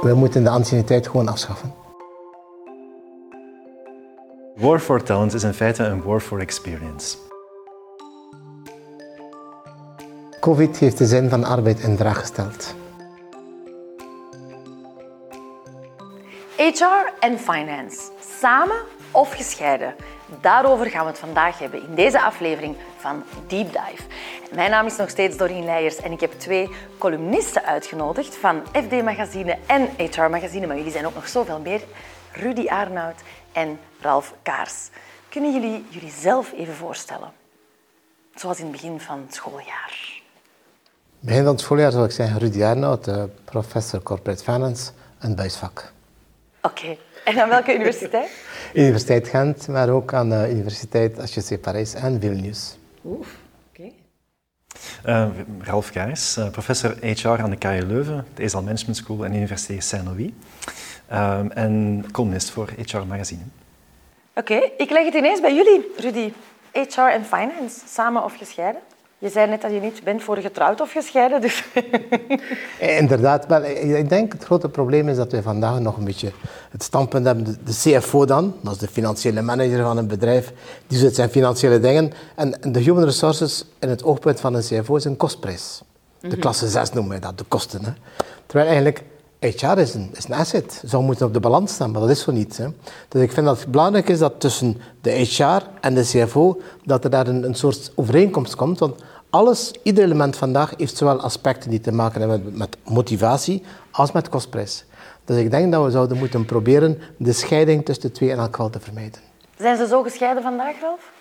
We moeten de anciëniteit gewoon afschaffen. War for Talent is in feite een war for experience. Covid heeft de zin van arbeid in vraag gesteld. HR en finance, samen of gescheiden? Daarover gaan we het vandaag hebben in deze aflevering van Deep Dive. Mijn naam is nog steeds Doreen Leijers en ik heb twee columnisten uitgenodigd van FD Magazine en HR Magazine, maar jullie zijn ook nog zoveel meer. Rudy Arnoud en Ralf Kaars. Kunnen jullie jullie zelf even voorstellen? Zoals in het begin van het schooljaar. Begin van het schooljaar zou ik zeggen Rudy Arnoud, eh, professor Corporate Finance, een buisvak. Oké, en aan welke universiteit? Universiteit Gent, maar ook aan de Universiteit HEC Parijs en Vilnius. Oeh, oké. Uh, Ralf Kaars, uh, professor HR aan de KU Leuven, de ESAL Management School en de Universiteit Saint-Louis. Uh, en columnist voor HR Magazine. Oké, ik leg het ineens bij jullie, Rudy. HR en finance, samen of gescheiden? Je zei net dat je niet bent voor getrouwd of gescheiden, dus... Inderdaad, wel, ik denk het grote probleem is dat wij vandaag nog een beetje het standpunt hebben. De, CFO dan, dat is de financiële manager van een bedrijf, die doet zijn financiële dingen. En de human resources in het oogpunt van een CFO is een kostprijs. De klasse 6 noemen wij dat, de kosten. Hè. Terwijl eigenlijk HR is een, is een asset, zou moeten op de balans staan, maar dat is zo niet. Hè. Dus ik vind dat het belangrijk is dat tussen de HR en de CFO, dat er daar een, een soort overeenkomst komt. Want alles, ieder element vandaag heeft zowel aspecten die te maken hebben met, motivatie als met kostprijs. Dus ik denk dat we zouden moeten proberen de scheiding tussen de twee in elk geval te vermijden. Zijn ze zo gescheiden vandaag, Ralf?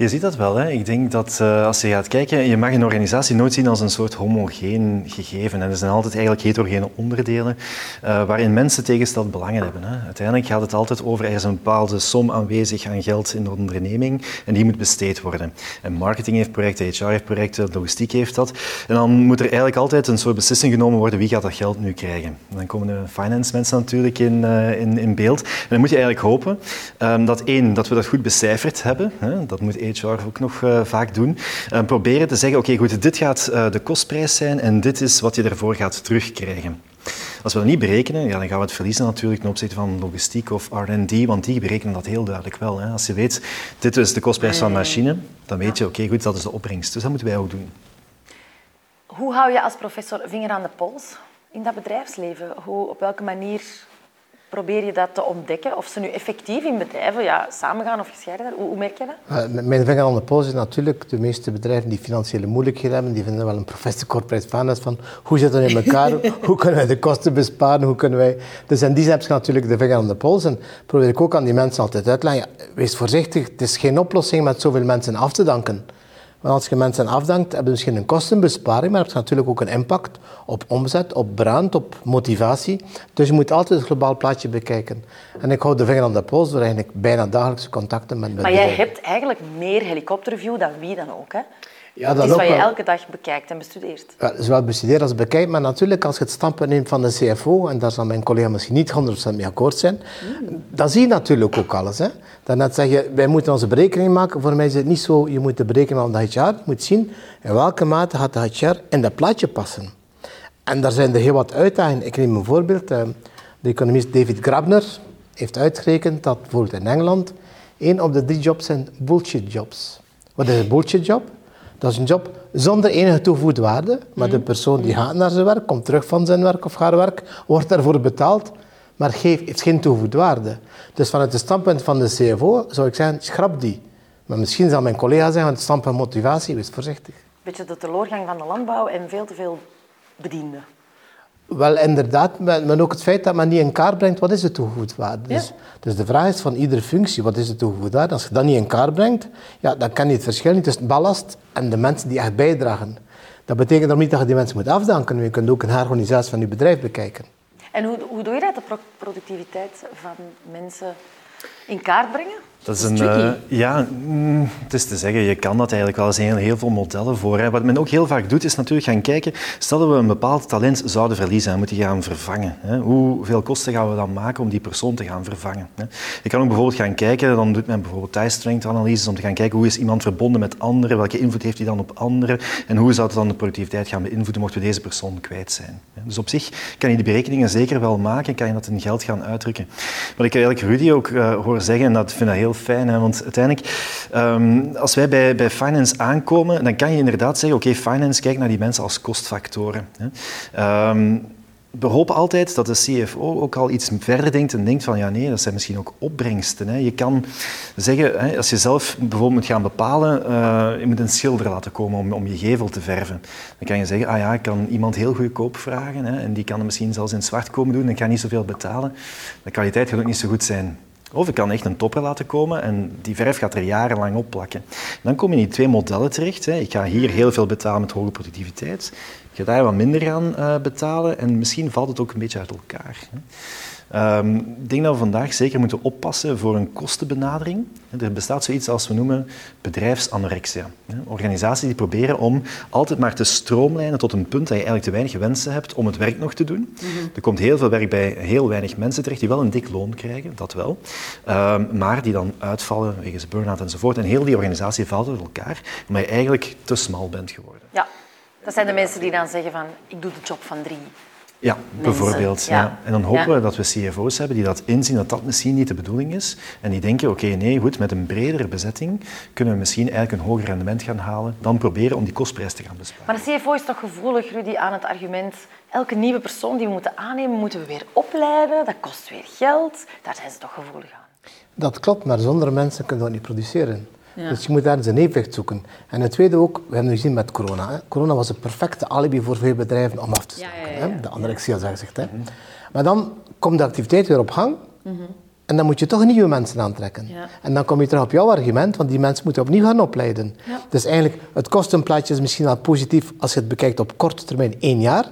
Je ziet dat wel. Hè. Ik denk dat uh, als je gaat kijken, je mag een organisatie nooit zien als een soort homogeen gegeven. En er zijn altijd eigenlijk heterogene onderdelen uh, waarin mensen tegensteld belangen hebben. Hè. Uiteindelijk gaat het altijd over er is een bepaalde som aanwezig aan geld in de onderneming en die moet besteed worden. En marketing heeft projecten, HR heeft projecten, logistiek heeft dat. En dan moet er eigenlijk altijd een soort beslissing genomen worden wie gaat dat geld nu krijgen. En dan komen de finance mensen natuurlijk in, uh, in, in beeld. En dan moet je eigenlijk hopen um, dat één, dat we dat goed becijferd hebben. Hè. Dat moet HR ook nog uh, vaak doen. Uh, proberen te zeggen, oké, okay, goed, dit gaat uh, de kostprijs zijn en dit is wat je ervoor gaat terugkrijgen. Als we dat niet berekenen, ja, dan gaan we het verliezen natuurlijk ten opzichte van logistiek of R&D, want die berekenen dat heel duidelijk wel. Hè. Als je weet, dit is de kostprijs van een machine, dan weet je, oké, okay, goed, dat is de opbrengst. Dus dat moeten wij ook doen. Hoe hou je als professor vinger aan de pols in dat bedrijfsleven? Hoe, op welke manier probeer je dat te ontdekken? Of ze nu effectief in bedrijven ja, samengaan of gescheiden zijn? Hoe, hoe merk je dat? Uh, mijn vinger aan de pols is natuurlijk de meeste bedrijven die financiële moeilijkheden hebben, die vinden wel een professor corporate finance van hoe zit het in elkaar, hoe kunnen wij de kosten besparen, hoe kunnen wij... Dus in die zin heb je natuurlijk de vinger aan de pols en probeer ik ook aan die mensen altijd uit te leggen, ja, wees voorzichtig, het is geen oplossing met zoveel mensen af te danken. Want als je mensen afdankt, heb je misschien een kostenbesparing, maar het heeft natuurlijk ook een impact op omzet, op brand, op motivatie. Dus je moet altijd het globaal plaatje bekijken. En ik hou de vinger aan de pols door eigenlijk bijna dagelijkse contacten met Maar jij hebt eigenlijk meer helikopterview dan wie dan ook, hè? Ja, dat is wat je elke dag bekijkt en bestudeert. Ja, zowel bestudeert als bekijkt, maar natuurlijk als je het standpunt neemt van de CFO, en daar zal mijn collega misschien niet 100% mee akkoord zijn, mm. dan zie je natuurlijk ook alles. Hè. Daarnet zeg je, wij moeten onze berekening maken. Voor mij is het niet zo, je moet de berekening van de HR, je moet zien in welke mate gaat de HR in dat plaatje passen. En daar zijn er heel wat uitdagingen. Ik neem een voorbeeld. De economist David Grabner heeft uitgerekend dat bijvoorbeeld in Engeland één op de drie jobs zijn bullshit jobs. Wat is een bullshit job? Dat is een job zonder enige toegevoegde waarde. Maar de persoon die gaat naar zijn werk, komt terug van zijn werk of haar werk, wordt daarvoor betaald, maar geeft, heeft geen toegevoegde waarde. Dus vanuit het standpunt van de CFO zou ik zeggen, schrap die. Maar misschien zal mijn collega zeggen, vanuit het standpunt motivatie, wees voorzichtig. Beetje de teleurgang van de landbouw en veel te veel bedienden. Wel, inderdaad, maar ook het feit dat men niet in kaart brengt wat is de toegevoegde waarde. Dus, ja. dus de vraag is van iedere functie, wat is de toegevoegde waarde? Als je dat niet in kaart brengt, ja, dan kan je het verschil niet tussen ballast en de mensen die echt bijdragen. Dat betekent dan niet dat je die mensen moet afdanken, je kunt ook een herorganisatie van je bedrijf bekijken. En hoe, hoe doe je dat, de productiviteit van mensen in kaart brengen? Dat is een, uh, ja, mm, het is te zeggen, je kan dat eigenlijk wel. Er zijn heel veel modellen voor. Hè. Wat men ook heel vaak doet, is natuurlijk gaan kijken, stel dat we een bepaald talent zouden verliezen en moeten gaan vervangen. Hè. Hoeveel kosten gaan we dan maken om die persoon te gaan vervangen? Hè. Je kan ook bijvoorbeeld gaan kijken, dan doet men bijvoorbeeld tie strength analyses om te gaan kijken hoe is iemand verbonden met anderen, welke invloed heeft hij dan op anderen en hoe zou het dan de productiviteit gaan beïnvloeden mochten we deze persoon kwijt zijn. Dus op zich kan je die berekeningen zeker wel maken, kan je dat in geld gaan uitdrukken. Wat ik eigenlijk Rudy ook uh, hoor zeggen, en dat vind ik heel fijn. Hè? Want uiteindelijk, um, als wij bij, bij finance aankomen, dan kan je inderdaad zeggen, oké, finance kijkt naar die mensen als kostfactoren. Hè? Um, we hopen altijd dat de CFO ook al iets verder denkt en denkt van ja nee, dat zijn misschien ook opbrengsten. Hè. Je kan zeggen, hè, als je zelf bijvoorbeeld moet gaan bepalen, uh, je moet een schilder laten komen om, om je gevel te verven. Dan kan je zeggen, ah ja, ik kan iemand heel goedkoop vragen hè, en die kan het misschien zelfs in zwart komen doen en kan niet zoveel betalen. De kwaliteit gaat ook niet zo goed zijn. Of ik kan echt een topper laten komen en die verf gaat er jarenlang op plakken. Dan kom je in die twee modellen terecht. Hè. Ik ga hier heel veel betalen met hoge productiviteit. Ik ga daar wat minder gaan uh, betalen en misschien valt het ook een beetje uit elkaar. Hè. Um, ik denk dat we vandaag zeker moeten oppassen voor een kostenbenadering. Er bestaat zoiets als we noemen bedrijfsanorexia. Organisaties die proberen om altijd maar te stroomlijnen tot een punt dat je eigenlijk te weinig wensen hebt om het werk nog te doen. Mhm. Er komt heel veel werk bij heel weinig mensen terecht die wel een dik loon krijgen, dat wel, um, maar die dan uitvallen wegens burn-out enzovoort. En heel die organisatie valt uit elkaar omdat je eigenlijk te smal bent geworden. Ja, dat zijn de mensen die dan zeggen van ik doe de job van drie. Ja, bijvoorbeeld. Ja. En dan hopen we dat we CFO's hebben die dat inzien dat dat misschien niet de bedoeling is. En die denken, oké, nee, goed, met een bredere bezetting kunnen we misschien eigenlijk een hoger rendement gaan halen dan proberen om die kostprijs te gaan besparen. Maar de CFO is toch gevoelig, Rudy, aan het argument elke nieuwe persoon die we moeten aannemen, moeten we weer opleiden. Dat kost weer geld. Daar zijn ze toch gevoelig aan. Dat klopt, maar zonder mensen kunnen we dat niet produceren. Dus je moet daar een evenwicht zoeken. En het tweede ook, we hebben nu gezien met corona. Hè. Corona was een perfecte alibi voor veel bedrijven om af te staken. Ja, ja, de anorexia, zegt. Hè. Maar dan komt de activiteit weer op gang. Mhm. En dan moet je toch nieuwe mensen aantrekken. En dan kom je terug op jouw argument, want die mensen moeten opnieuw gaan opleiden. Dus eigenlijk, het kostenplaatje is misschien al positief als je het bekijkt op korte termijn, één jaar.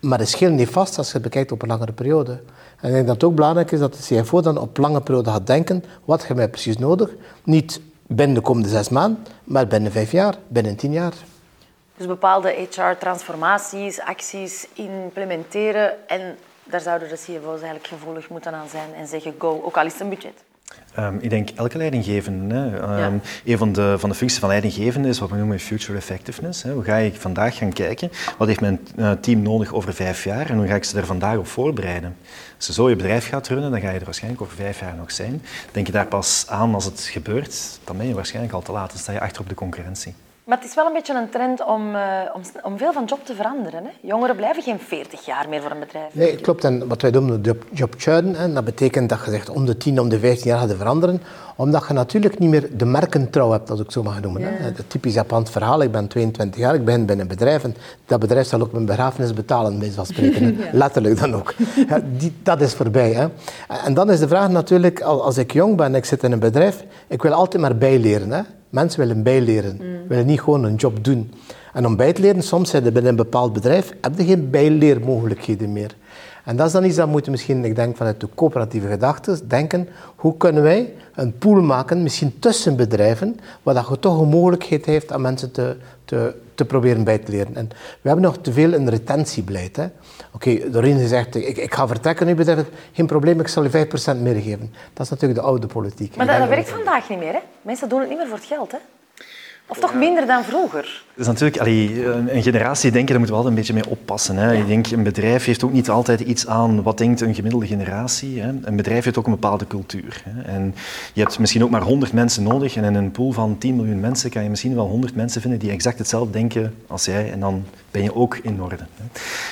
Maar het scheelt niet vast als je het bekijkt op een langere periode. En ik denk dat het ook belangrijk is dat de CFO dan op lange periode gaat denken, wat heb je precies nodig? Niet binnen de komende zes maanden, maar binnen vijf jaar, binnen tien jaar. Dus bepaalde HR-transformaties, acties implementeren en daar zouden de CFO's eigenlijk gevoelig moeten aan zijn en zeggen go, ook al is het een budget. Um, ik denk elke leidinggevende. Hè. Um, Een van de, van de functies van leidinggevende is wat we noemen future effectiveness. Hè. Hoe ga ik vandaag gaan kijken, wat heeft mijn uh, team nodig over vijf jaar en hoe ga ik ze er vandaag op voorbereiden? Als je zo je bedrijf gaat runnen, dan ga je er waarschijnlijk over vijf jaar nog zijn. Denk je daar pas aan als het gebeurt, dan ben je waarschijnlijk al te laat. Dan sta je achter op de concurrentie. Maar het is wel een beetje een trend om, uh, om, om, veel van job te veranderen. Hè? Jongeren blijven geen 40 jaar meer voor een bedrijf. Nee, klopt. En wat wij noemen job, job churn, dat betekent dat je zegt om de 10, om de 15 jaar gaat veranderen. Omdat je natuurlijk niet meer de merkentrouw hebt, als ik zo mag noemen. Ja. Hè? Het typisch Japans verhaal, ik ben 22 jaar, ik ben binnen een bedrijf en dat bedrijf zal ook mijn begrafenis betalen, bij van spreken. ja. Letterlijk dan ook. Ja, die, dat is voorbij. Hè? En dan is de vraag natuurlijk, als ik jong ben en ik zit in een bedrijf, ik wil altijd maar bijleren. Hè? Mensen willen bijleren, mm. willen niet gewoon een job doen. En om bij te leren, soms zijn binnen een bepaald bedrijf, heb je geen bijleermogelijkheden meer. En dat is dan iets dat moeten misschien, ik denk vanuit de coöperatieve gedachten, denken, hoe kunnen wij een pool maken, misschien tussen bedrijven, waar dat je toch een mogelijkheid heeft aan mensen te, te, te proberen bij te leren. En we hebben nog te veel een retentiebeleid. Oké, okay, Doreen zegt, ik, ik ga vertrekken nu bedrijf, geen probleem, ik zal je 5% meer geven. Dat is natuurlijk de oude politiek. Maar dat, dat werkt vandaag niet meer. Hè? Mensen doen het niet meer voor het geld. Hè? Of toch minder dan vroeger? is natuurlijk, allee, een generatie denken, daar moeten we altijd een beetje mee oppassen. Hè. Ik denk, een bedrijf heeft ook niet altijd iets aan wat denkt een gemiddelde generatie. Hè. Een bedrijf heeft ook een bepaalde cultuur. Hè. En je hebt misschien ook maar 100 mensen nodig en in een pool van 10 miljoen mensen kan je misschien wel 100 mensen vinden die exact hetzelfde denken als jij en dan ben je ook in orde.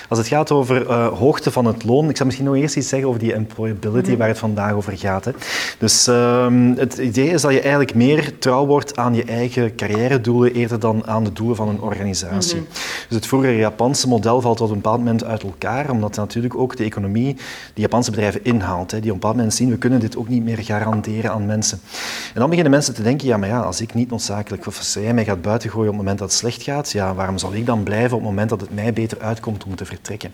Als het gaat over uh, hoogte van het loon, ik zou misschien nog eerst iets zeggen over die employability mhm. waar het vandaag over gaat. Hè. Dus uh, het idee is dat je eigenlijk meer trouw wordt aan je eigen carrière-doelen eerder dan aan de doelen van een organisatie. Mhm. Dus het vroegere Japanse model valt op een bepaald moment uit elkaar, omdat natuurlijk ook de economie die Japanse bedrijven inhaalt. Hè, die op een bepaald moment zien, we kunnen dit ook niet meer garanderen aan mensen. En dan beginnen mensen te denken, ja, maar ja, als ik niet noodzakelijk, of als jij mij gaat buitengooien op het moment dat het slecht gaat, ja, waarom zal ik dan blijven op het moment dat het mij beter uitkomt om te vertrekken?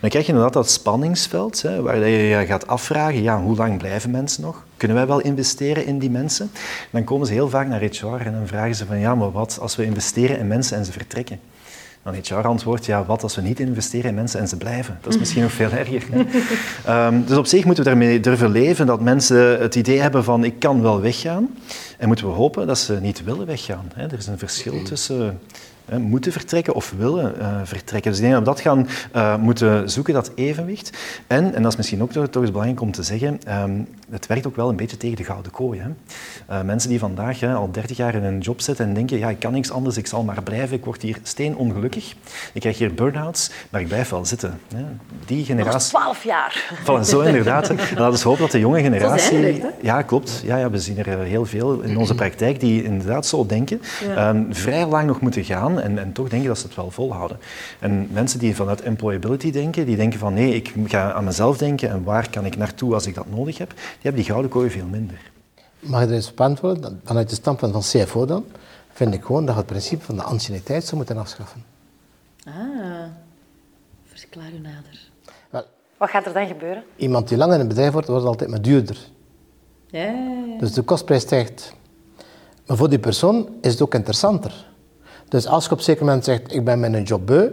dan krijg je inderdaad dat spanningsveld, hè, waar je je gaat afvragen, ja, hoe lang blijven mensen nog? Kunnen wij wel investeren in die mensen? Dan komen ze heel vaak naar HR en dan vragen ze van ja, maar wat als we investeren in mensen en ze vertrekken? Dan HR antwoordt, ja, wat als we niet investeren in mensen en ze blijven? Dat is misschien nog veel erger. um, dus op zich moeten we daarmee durven leven dat mensen het idee hebben van ik kan wel weggaan. En moeten we hopen dat ze niet willen weggaan. Er is een verschil tussen moeten vertrekken of willen uh, vertrekken. Dus ik denk dat we dat gaan uh, moeten zoeken, dat evenwicht. En, en dat is misschien ook toch, toch eens belangrijk om te zeggen, um, het werkt ook wel een beetje tegen de gouden kooi. Hè. Uh, mensen die vandaag hè, al 30 jaar in een job zitten en denken, ja, ik kan niks anders, ik zal maar blijven, ik word hier steenongelukkig. Ik krijg hier burn-outs, maar ik blijf wel zitten. Hè. Die generatie... Nog 12 jaar. Voilà, zo inderdaad. Laten we hopen dat de jonge generatie... Ja, klopt. Ja, ja, we zien er heel veel in onze praktijk die inderdaad zo denken. Ja. Um, vrij lang nog moeten gaan en, en toch denken dat ze het wel volhouden. En mensen die vanuit employability denken, die denken van nee, ik ga aan mezelf denken en waar kan ik naartoe als ik dat nodig heb, die hebben die gouden kooi veel minder. Mag ik er eens op antwoorden? Vanuit de standpunt van CFO dan, vind ik gewoon dat je het principe van de anciëniteit zou moeten afschaffen. Ah, verklaar u nader. Wel, Wat gaat er dan gebeuren? Iemand die lang in een bedrijf wordt, wordt altijd maar duurder. Ja, ja, ja. Dus de kostprijs stijgt. Maar voor die persoon is het ook interessanter. Dus als je op een zeker moment zegt, ik ben mijn job beu,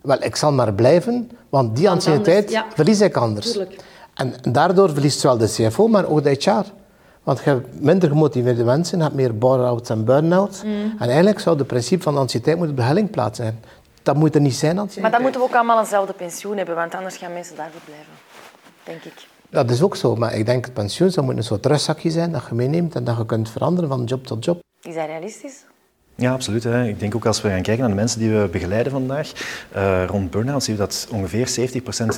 wel, ik zal maar blijven, want die anciëniteit ja. verlies ik anders. Tuurlijk. En daardoor verliest zowel de CFO, maar ook de HR. Want je hebt minder gemotiveerde mensen, je hebt meer bore-outs en burn-outs. Mm. En eigenlijk zou het principe van de anciëniteit moeten op de hellingplaats zijn. Dat moet er niet zijn, anciëniteit. Maar dan moeten we ook allemaal eenzelfde pensioen hebben, want anders gaan mensen daarvoor blijven. Denk ik. Dat is ook zo, maar ik denk het pensioen zou moeten een soort rustzakje zijn dat je meeneemt en dat je kunt veranderen van job tot job. Is dat realistisch? Ja, absoluut. Hè. Ik denk ook als we gaan kijken naar de mensen die we begeleiden vandaag, uh, rond burn-out zien we dat ongeveer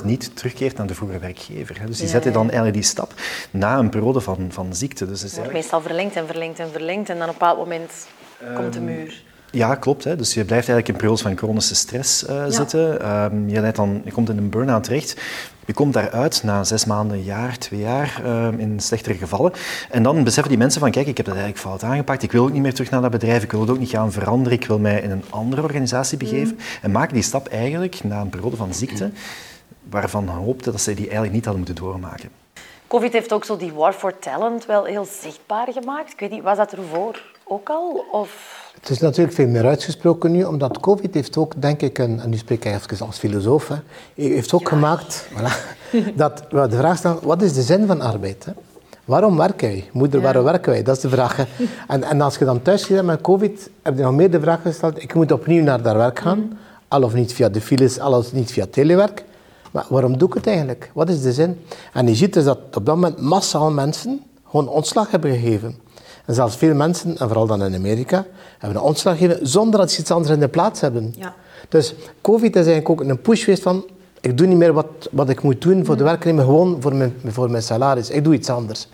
70% niet terugkeert naar de vroegere werkgever. Hè. Dus die ja, zetten dan eigenlijk die stap na een periode van, van ziekte. Dus het is eigenlijk... meestal verlengd en verlengd en verlengd en dan op een bepaald moment komt de ehm, muur. Ja, klopt. Hè. Dus je blijft eigenlijk in periodes van chronische stress uh, ja. zitten. Um, je, dan, je komt in een burn-out terecht. Je komt daaruit na zes maanden, een jaar, twee jaar uh, in slechtere gevallen. En dan beseffen die mensen van, kijk, ik heb dat eigenlijk fout aangepakt. Ik wil ook niet meer terug naar dat bedrijf. Ik wil het ook niet gaan veranderen. Ik wil mij in een andere organisatie begeven. Mm. En maken die stap eigenlijk na een periode van ziekte, waarvan hoopte dat ze die eigenlijk niet hadden moeten doormaken. Covid heeft ook zo die war for talent wel heel zichtbaar gemaakt. Ik weet niet, was dat ervoor ook al? Of... Het is natuurlijk veel meer uitgesproken nu, omdat COVID heeft ook, denk ik, en nu spreek ik even als filosoof, hè, heeft ook gemaakt voilà, dat we de vraag stellen, wat is de zin van arbeid? Hè? Waarom werken wij? Moeder, waarom werken wij? Dat is de vraag. Hè. En, en als je dan thuis zit met COVID, heb je nog meer de vraag gesteld, ik moet opnieuw naar daar werk gaan, mm. al of niet via de files, al of niet via telewerk. Maar waarom doe ik het eigenlijk? Wat is de zin? En je ziet dus dat op dat moment massaal mensen gewoon ontslag hebben gegeven. En zelfs veel mensen, en vooral dan in Amerika, hebben een ontslag gegeven zonder dat ze iets anders in de plaats hebben. Ja. Dus COVID is eigenlijk ook een push geweest van ik doe niet meer wat, wat ik moet doen voor de werknemer, gewoon voor mijn, voor mijn salaris. Ik doe iets anders.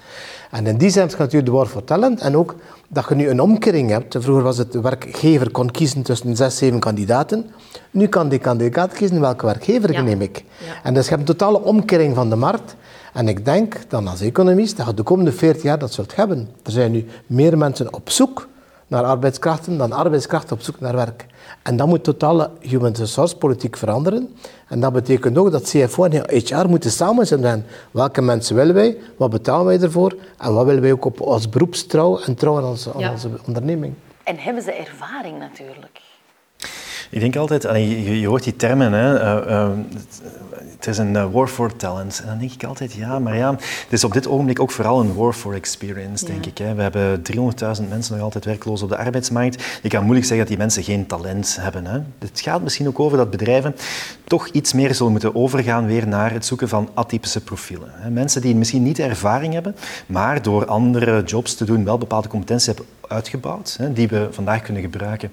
En in die zin je natuurlijk de war for talent en ook dat je nu een omkering hebt. Vroeger was het de werkgever kon kiezen tussen zes, zeven kandidaten. Nu kan die kandidaat kiezen welke werkgever ja. neem ik. En dus je hebt een totale omkering van de markt. En ik denk dan als economist dat je de komende 40 jaar dat zult hebben. Er zijn nu meer mensen op zoek naar arbeidskrachten dan arbeidskrachten op zoek naar werk. En dan moet totale human resource politiek veranderen. En dat betekent ook dat CFO en HR moeten samen zijn. Welke mensen willen wij? Wat betalen wij ervoor? En wat willen wij ook op als beroepstrouw en trouw aan onze, aan onze onderneming? En hebben ze ervaring natuurlijk? Ik denk altijd, je, je hoort die termen, hè, uh, uh, het is een uh, war for talent. En dan denk ik altijd, ja, maar ja, het is op dit ogenblik ook vooral een war for experience, denk ik. Hè. We hebben 300.000 mensen nog altijd werkloos op de arbeidsmarkt. Je kan moeilijk zeggen dat die mensen geen talent hebben. Hè. Het gaat misschien ook over dat bedrijven toch iets meer zullen moeten overgaan weer naar het zoeken van atypische profielen. Hè. Mensen die misschien niet ervaring hebben, maar door andere jobs te doen wel bepaalde competenties hebben uitgebouwd, hè, die we vandaag kunnen gebruiken.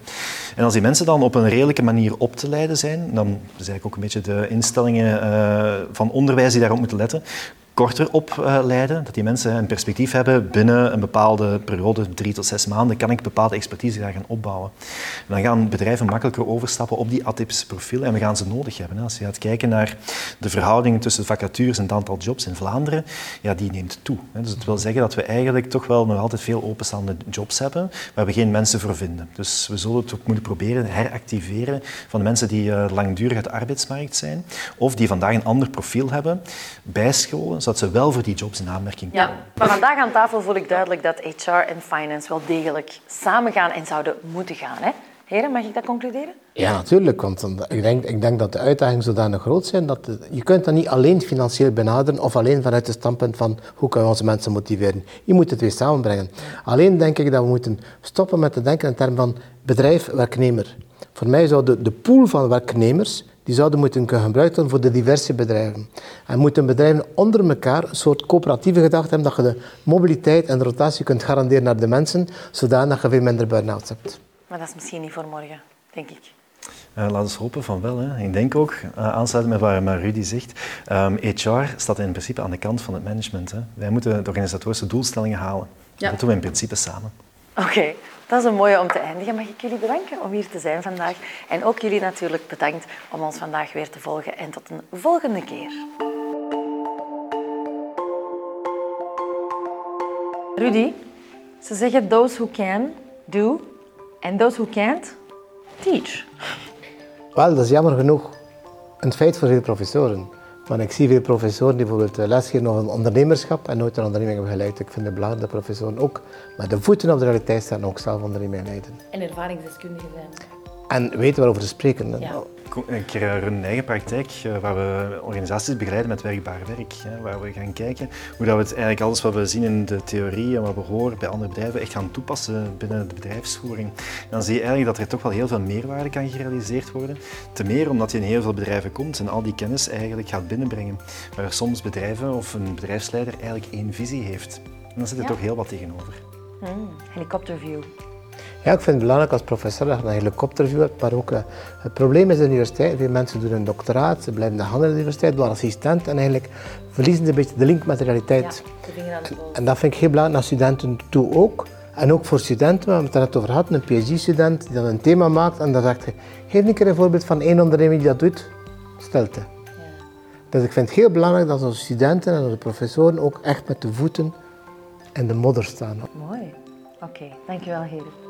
En als die mensen dan op een redelijke manier op te leiden zijn, dan is eigenlijk ook een beetje de instellingen uh, van onderwijs die daarop moeten letten, korter opleiden, dat die mensen een perspectief hebben binnen een bepaalde periode, drie tot zes maanden, kan ik bepaalde expertise daar gaan opbouwen. En dan gaan bedrijven makkelijker overstappen op die atypische profielen en we gaan ze nodig hebben. Als je gaat kijken naar de verhoudingen tussen vacatures en het aantal jobs in Vlaanderen, ja, die neemt toe. Dus dat wil zeggen dat we eigenlijk toch wel nog altijd veel openstaande jobs hebben, waar we geen mensen voor vinden. Dus we zullen het ook moeten proberen heractiveren van de mensen die eh, langdurig uit de arbeidsmarkt zijn, of die vandaag een ander profiel hebben, bijscholen, zodat ze wel voor die jobs in aanmerking Ja, komen. maar vandaag aan tafel voel ik duidelijk dat HR en finance wel degelijk samen gaan en zouden moeten gaan. Hè? Heren, mag ik dat concluderen? Ja, natuurlijk. Want dan- ik denk, ik denk dat de uitdagingen zodanig groot zijn dat de- je kunt dat niet alleen financieel benaderen of alleen vanuit het standpunt van hoe kunnen we onze mensen motiveren. Je moet het weer samenbrengen. Alleen denk ik dat we moeten stoppen met te denken in termen van bedrijf-werknemer. Voor mij zou de, de pool van werknemers die zouden moeten kunnen gebruikt worden voor de diverse bedrijven. En moeten bedrijven onder elkaar een soort coöperatieve gedachte hebben dat je de mobiliteit en de rotatie kunt garanderen naar de mensen, zodat je veel minder burn-outs hebt. Maar dat is misschien niet voor morgen, denk ik. Eh, laten we hopen van wel. Hè. Ik denk ook, uh, aansluitend met wat maar Rudy zegt, ehm, HR staat in principe aan de kant van het management. Hè. Wij moeten de organisatorische doelstellingen halen. Ja. Dat doen we in principe samen. Oké, dat is een mooie om te eindigen. Mag ik jullie bedanken om hier te zijn vandaag? En ook jullie natuurlijk bedankt om ons vandaag weer te volgen. En tot een volgende keer. Rudy, ze zeggen those who can, do. And those who can't, teach. Wel, dat is jammer genoeg een feit voor veel professoren. Maar ik zie veel professoren die bijvoorbeeld eh, lesgeven over ondernemerschap en nooit een onderneming hebben geleid. Ik vind het belangrijk dat professoren ook met de voeten op de realiteit staan en ook zelf ondernemingen leiden. En ervaringsdeskundigen zijn. En weten waarover ze spreken. Ja. Ik run een eigen praktijk eh, waar we organisaties begeleiden met werkbaar werk. hè, Waar we gaan kijken hoe dat we het eigenlijk alles wat we zien in de theorie en wat we horen bij andere bedrijven echt gaan toepassen binnen de bedrijfsvoering. Dan zie je eigenlijk dat er toch wel heel veel meerwaarde kan gerealiseerd worden. Ten meer omdat je in heel veel bedrijven komt en al die kennis eigenlijk gaat binnenbrengen. Waar soms bedrijven of een bedrijfsleider eigenlijk één visie heeft. En dan zit er Ja. toch heel wat tegenover. Hmm, helikopterview. Ja, ik vind het belangrijk als professor dat je een helikopterview hebt, maar ook eh, het probleem is de universiteit. Veel mensen doen een doctoraat, ze blijven de hand in de universiteit, worden assistent en eigenlijk verliezen ze een beetje de link met de realiteit. de vinger aan de pols. En dat vind ik heel belangrijk naar studenten toe ook. En ook voor studenten, we hebben het net over gehad, een PhD-student die dan een thema maakt en dan zegt hij, geef een keer een voorbeeld van één onderneming die dat doet. Stilte. Dus ik vind het heel belangrijk dat onze studenten en onze professoren ook echt met de voeten in de modder staan. Mooi. Oké, dankjewel heren.